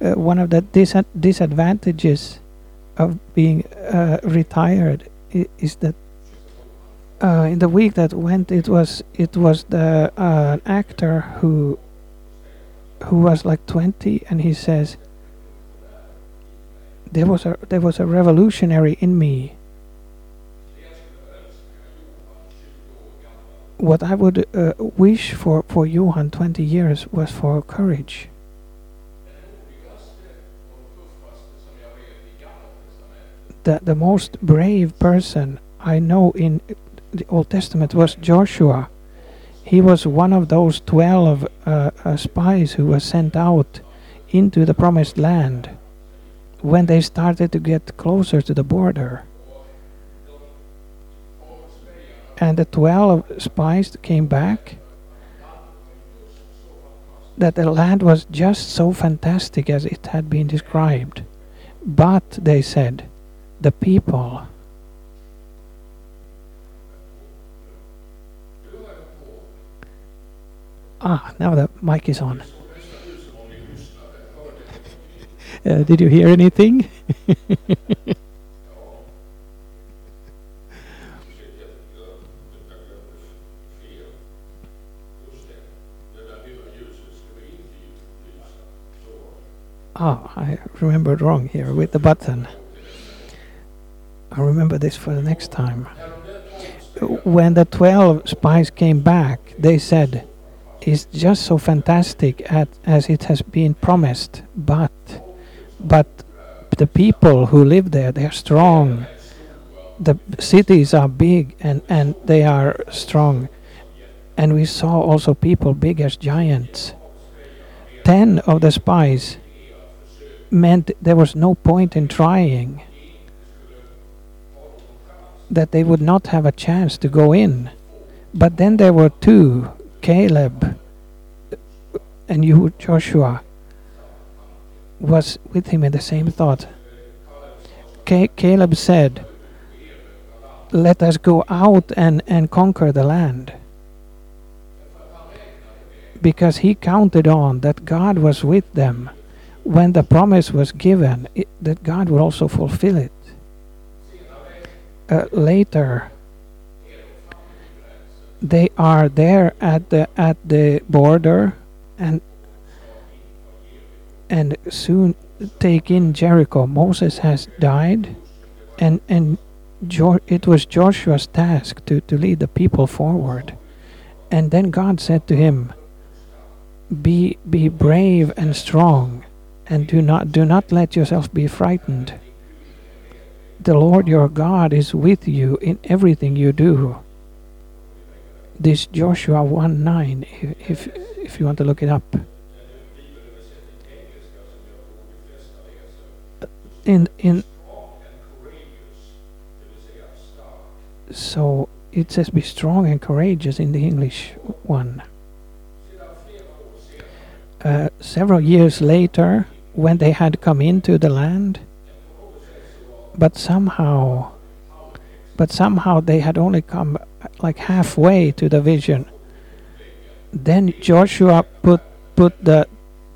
uh, one of the dis- disadvantages of being uh, retired is that uh, in the week that went, it was it was the uh, actor who who was like 20, and he says there was a there was a revolutionary in me. What I would uh, wish for for Johan 20 years was for courage. The the most brave person I know in the Old Testament was Joshua. He was one of those 12 uh, uh, spies who was sent out into the promised land when they started to get closer to the border. And the 12 spies came back that the land was just so fantastic as it had been described. But, they said, the people Ah, now the mic is on. Uh, did you hear anything? Ah, I remembered wrong here with the button. I remember this for the next time. When the 12 spies came back, they said, It's just so fantastic at, as it has been promised, but but the people who live there they are strong. The cities are big and and they are strong. And we saw also people big as giants. 10 of the spies meant there was no point in trying that they would not have a chance to go in but then there were two Caleb and you Joshua was with him in the same thought. Ca- Caleb said, Let us go out and, and conquer the land. Because he counted on that God was with them when the promise was given, it, that God would also fulfill it. Uh, later, they are there at the at the border and and soon take in Jericho. Moses has died, and and jo- it was Joshua's task to, to lead the people forward. And then God said to him, "Be be brave and strong, and do not do not let yourself be frightened. The Lord your God is with you in everything you do." This Joshua one nine, if if, if you want to look it up. in in so it says be strong and courageous in the English one. Uh, several years later, when they had come into the land, but somehow, but somehow they had only come like halfway to the vision. Then Joshua put put the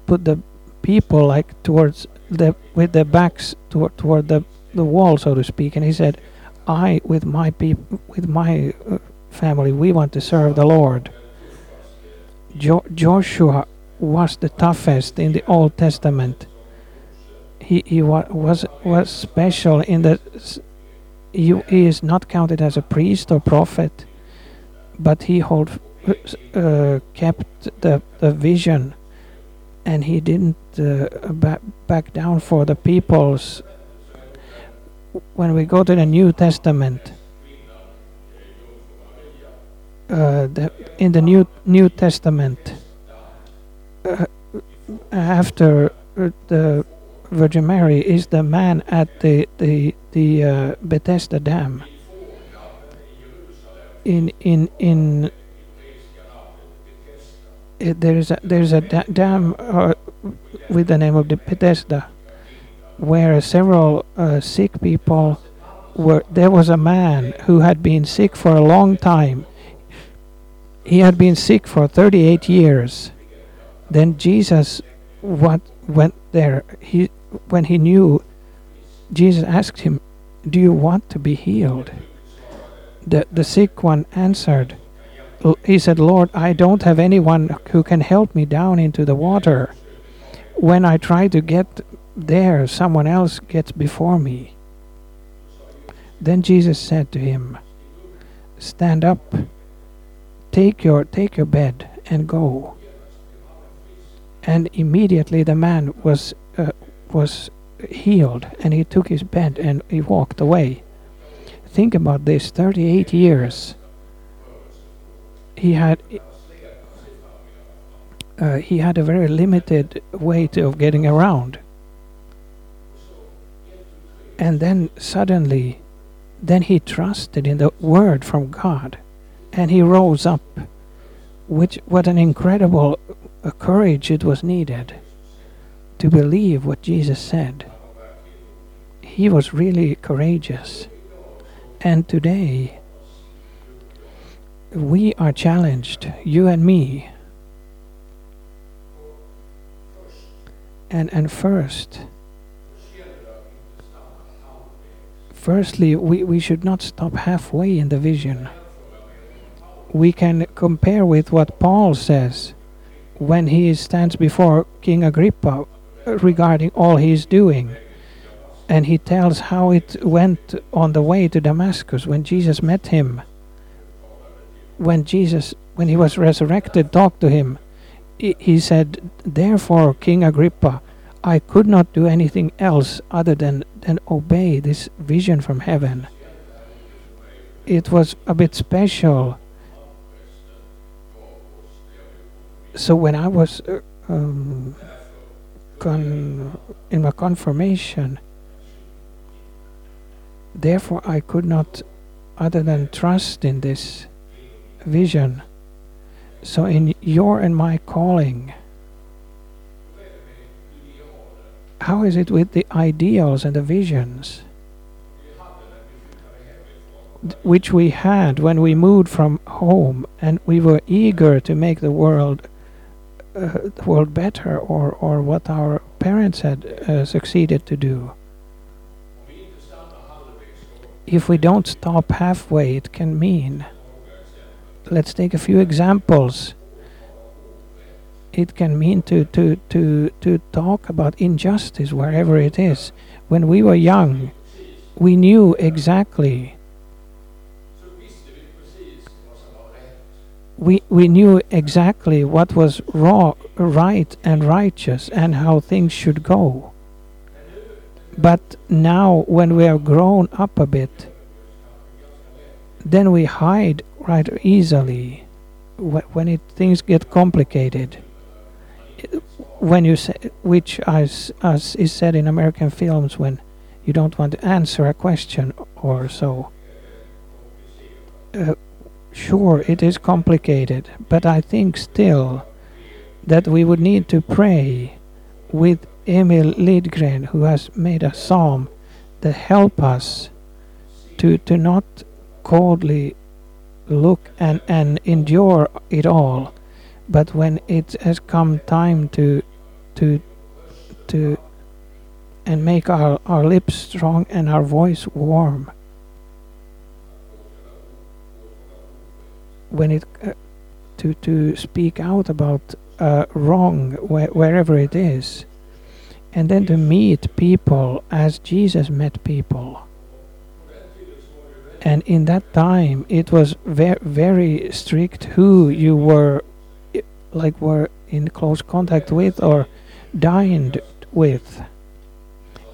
put the people like towards the with their backs toward toward the the wall, so to speak, and he said, "I with my people with my uh, family, we want to serve the Lord." Jo- Joshua was the toughest in the Old Testament. He he wa- was was special in that he, he is not counted as a priest or prophet, but he hold uh, kept the the vision and he didn't uh, back, back down for the peoples. When we go to the New Testament, uh, the, in the New New Testament, uh, after uh, the Virgin Mary is the man at the the the uh, Bethesda Dam. In in in uh, there is a there is a da- dam uh, with the name of the Bethesda, where several uh, sick people were. There was a man who had been sick for a long time. He had been sick for 38 years. Then Jesus, what when there, he when he knew, Jesus asked him, "Do you want to be healed?" The the sick one answered, he said, "Lord, I don't have anyone who can help me down into the water. When I try to get there, someone else gets before me." Then Jesus said to him, "Stand up, take your take your bed and go." And immediately the man was was healed, and he took his bed and he walked away. Think about this: 38 years. He had uh, he had a very limited way to, of getting around, and then suddenly, then he trusted in the word from God, and he rose up. Which what an incredible uh, courage it was needed to believe what Jesus said. He was really courageous. And today, we are challenged, you and me. And, and first, firstly, we, we should not stop halfway in the vision. We can compare with what Paul says when he stands before King Agrippa regarding all he's doing. And he tells how it went on the way to Damascus when Jesus met him. When Jesus, when he was resurrected, talked to him, he, he said, Therefore, King Agrippa, I could not do anything else other than, than obey this vision from heaven. It was a bit special. So when I was uh, um, con- in my confirmation, therefore I could not other than trust in this vision. So in your and my calling, how is it with the ideals and the visions which we had when we moved from home and we were eager to make the world world better or, or what our parents had uh, succeeded to do if we don't stop halfway it can mean let's take a few examples it can mean to, to, to, to talk about injustice wherever it is. When we were young, we knew exactly. We, we knew exactly what was raw, right and righteous and how things should go. But now, when we are grown up a bit, then we hide right easily wh- when it, things get complicated when you say, which as, as is said in American films, when you don't want to answer a question or so. Uh, sure, it is complicated, but I think still that we would need to pray with Emil Lidgren, who has made a psalm that help us to to not coldly look and, and endure it all. But when it has come time to to to and make our, our lips strong and our voice warm when it uh, to to speak out about uh, wrong wh- wherever it is and then to meet people as Jesus met people and in that time it was ve- very strict who you were like were in close contact with or dined with.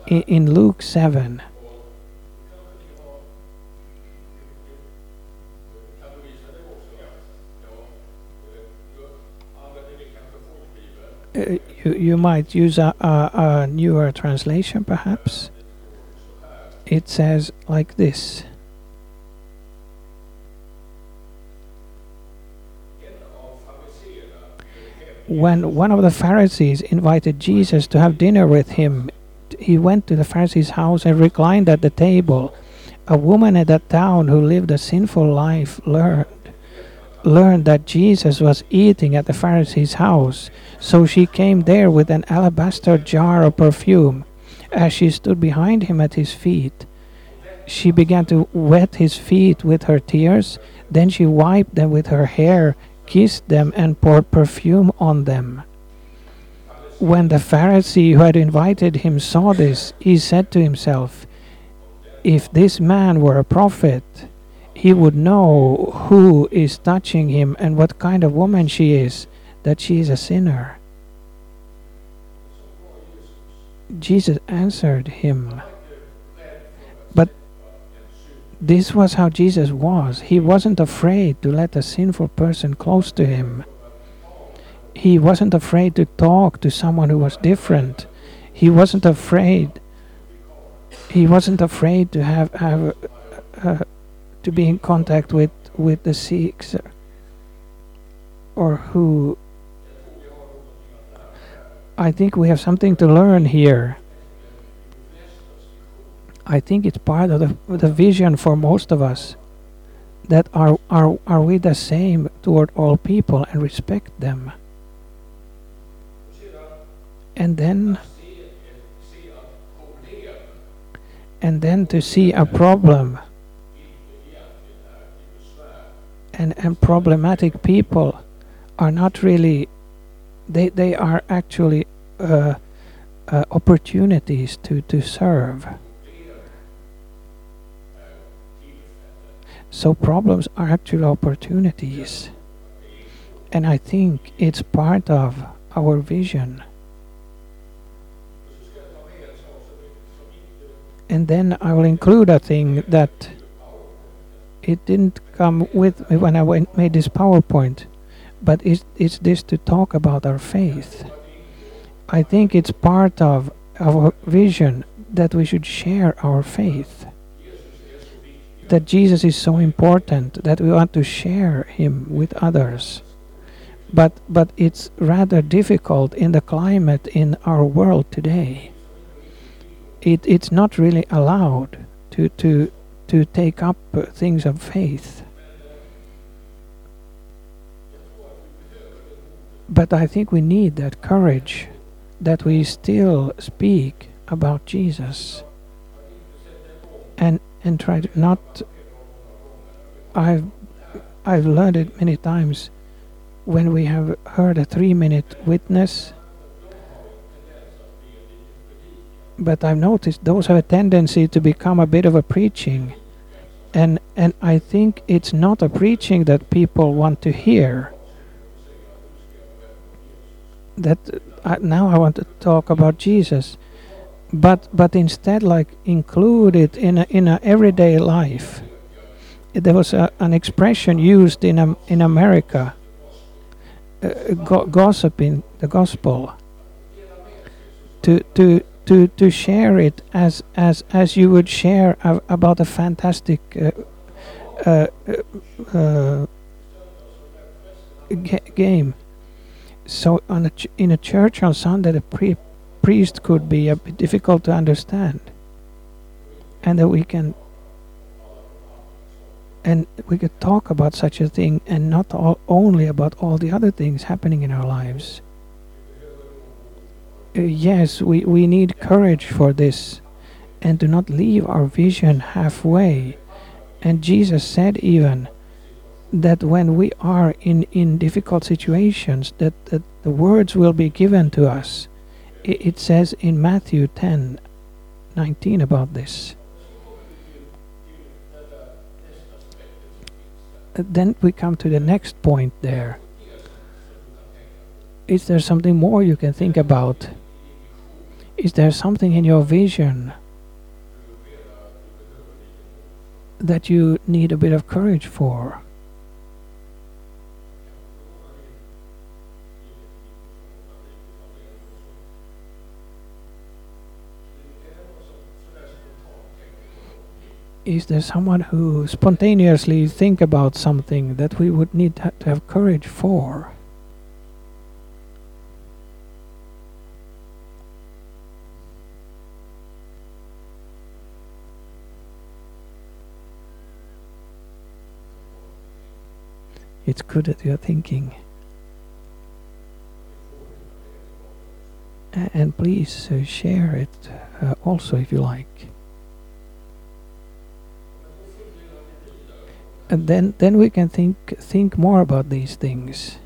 In, in Luke 7, you, might use a, a, a newer translation perhaps. It says like this. when one of the Pharisees invited Jesus to have dinner with him, he went to the Pharisee's house and reclined at the table. A woman at that town who lived a sinful life learned learned that Jesus was eating at the Pharisee's house, so she came there with an alabaster jar of perfume. As she stood behind him at his feet, she began to wet his feet with her tears. Then she wiped them with her hair, kissed them, and poured perfume on them. When the Pharisee who had invited him saw this, he said to himself, If this man were a prophet, he would know who is touching him and what kind of woman she is, that she is a sinner. Jesus answered him. But this was how Jesus was. He wasn't afraid to let a sinful person close to him. He wasn't afraid to talk to someone who was different. He wasn't afraid. He wasn't afraid to have have uh, to be in contact with with the seeker or who I think we have something to learn here. I think it's part of the, the vision for most of us that are, are, are we the same toward all people and respect them. And then and then to see a problem and, and problematic people are not really they, they are actually uh, uh, opportunities to, to serve. So problems are actually opportunities. And I think it's part of our vision. And then I will include a thing that it didn't come with me when I went, made this PowerPoint, but it's, it's this to talk about our faith. I think it's part of our vision that we should share our faith. That Jesus is so important that we want to share him with others. But but it's rather difficult in the climate in our world today. It it's not really allowed to to to take up things of faith. But I think we need that courage that we still speak about Jesus and and try to not I've I've learned it many times when we have heard a three minute witness but I've noticed those have a tendency to become a bit of a preaching. And and I think it's not a preaching that people want to hear. That uh, now I want to talk about Jesus. But but instead like include it in a, in a everyday life. There was a, an expression used in um, in America uh, go gossiping the gospel. To to to to share it as as as you would share a, about a fantastic uh, uh, uh, game so on a in a church on Sunday, pre priest could be a bit difficult to understand, and that we can and we could talk about such a thing and not all, only about all the other things happening in our lives. Uh, yes, we, we need courage for this and do not leave our vision halfway. And Jesus said even, that when we are in, in difficult situations that, that the words will be given to us. It, it says in matthew 10 19 about this. Then we come to the next point there is there something more you can think about is there something in your vision that you need a bit of courage for is there someone who spontaneously think about something that we would need to have courage for? It's good that you're thinking. A- And please uh, share it uh, also if you like. And then, then we can think think more about these things.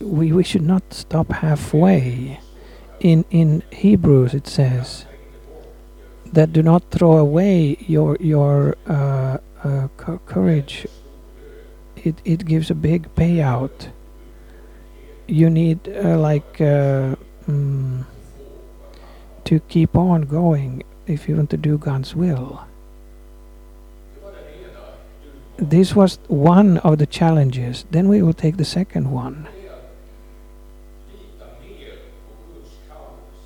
We, we should not stop halfway. In in Hebrews it says that do not throw away your your uh, uh, courage. It it gives a big payout. You need uh, like uh, mm, to keep on going if you want to do God's will. This was one of the challenges. Then we will take the second one.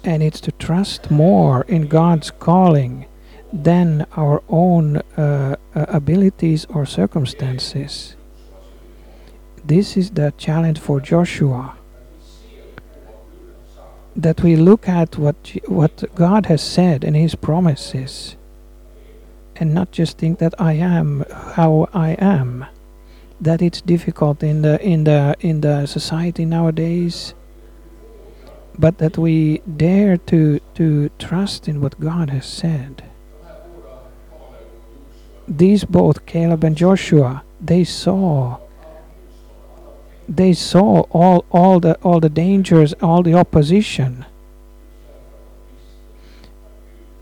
And it's to trust more in God's calling than our own uh, uh, abilities or circumstances. This is the challenge for Joshua. That we look at what what God has said and His promises, and not just think that I am how I am. That it's difficult in the in the in the society nowadays but that we dare to to trust in what God has said. These both Caleb and Joshua, they saw they saw all all the all the dangers, all the opposition.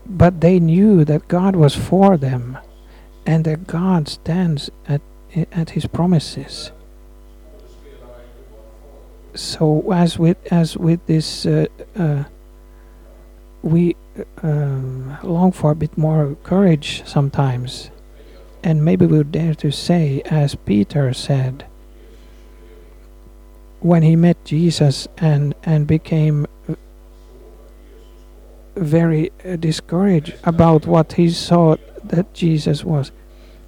But they knew that God was for them and that God stands at at his promises so as with as with this uh, uh, we um, long for a bit more courage sometimes. And maybe we would dare to say as peter said when he met jesus and and became very uh, discouraged about what he saw that jesus was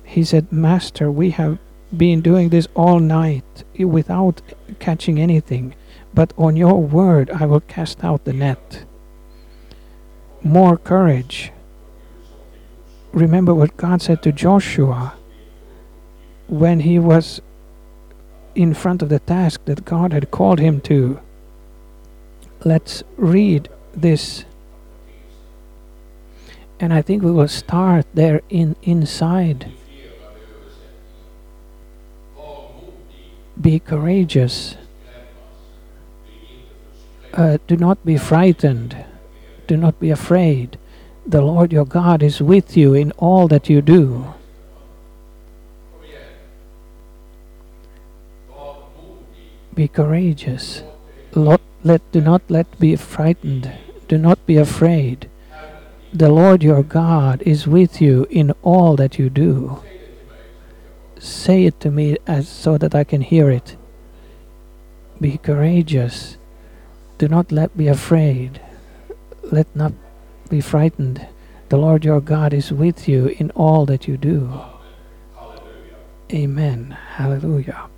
he said master we have been doing this all night without catching anything, but on your word I will cast out the net. More courage. Remember what God said to Joshua when he was in front of the task that God had called him to. Let's read this. And I think we will start there in inside be courageous. Uh, do not be frightened. Do not be afraid. The Lord your God is with you in all that you do. Be courageous. Let do not let be frightened. Do not be afraid. The Lord your God is with you in all that you do say it to me as so that I can hear it. Be courageous. Do not let be afraid. Let not be frightened. The Lord your God is with you in all that you do. Amen. Hallelujah.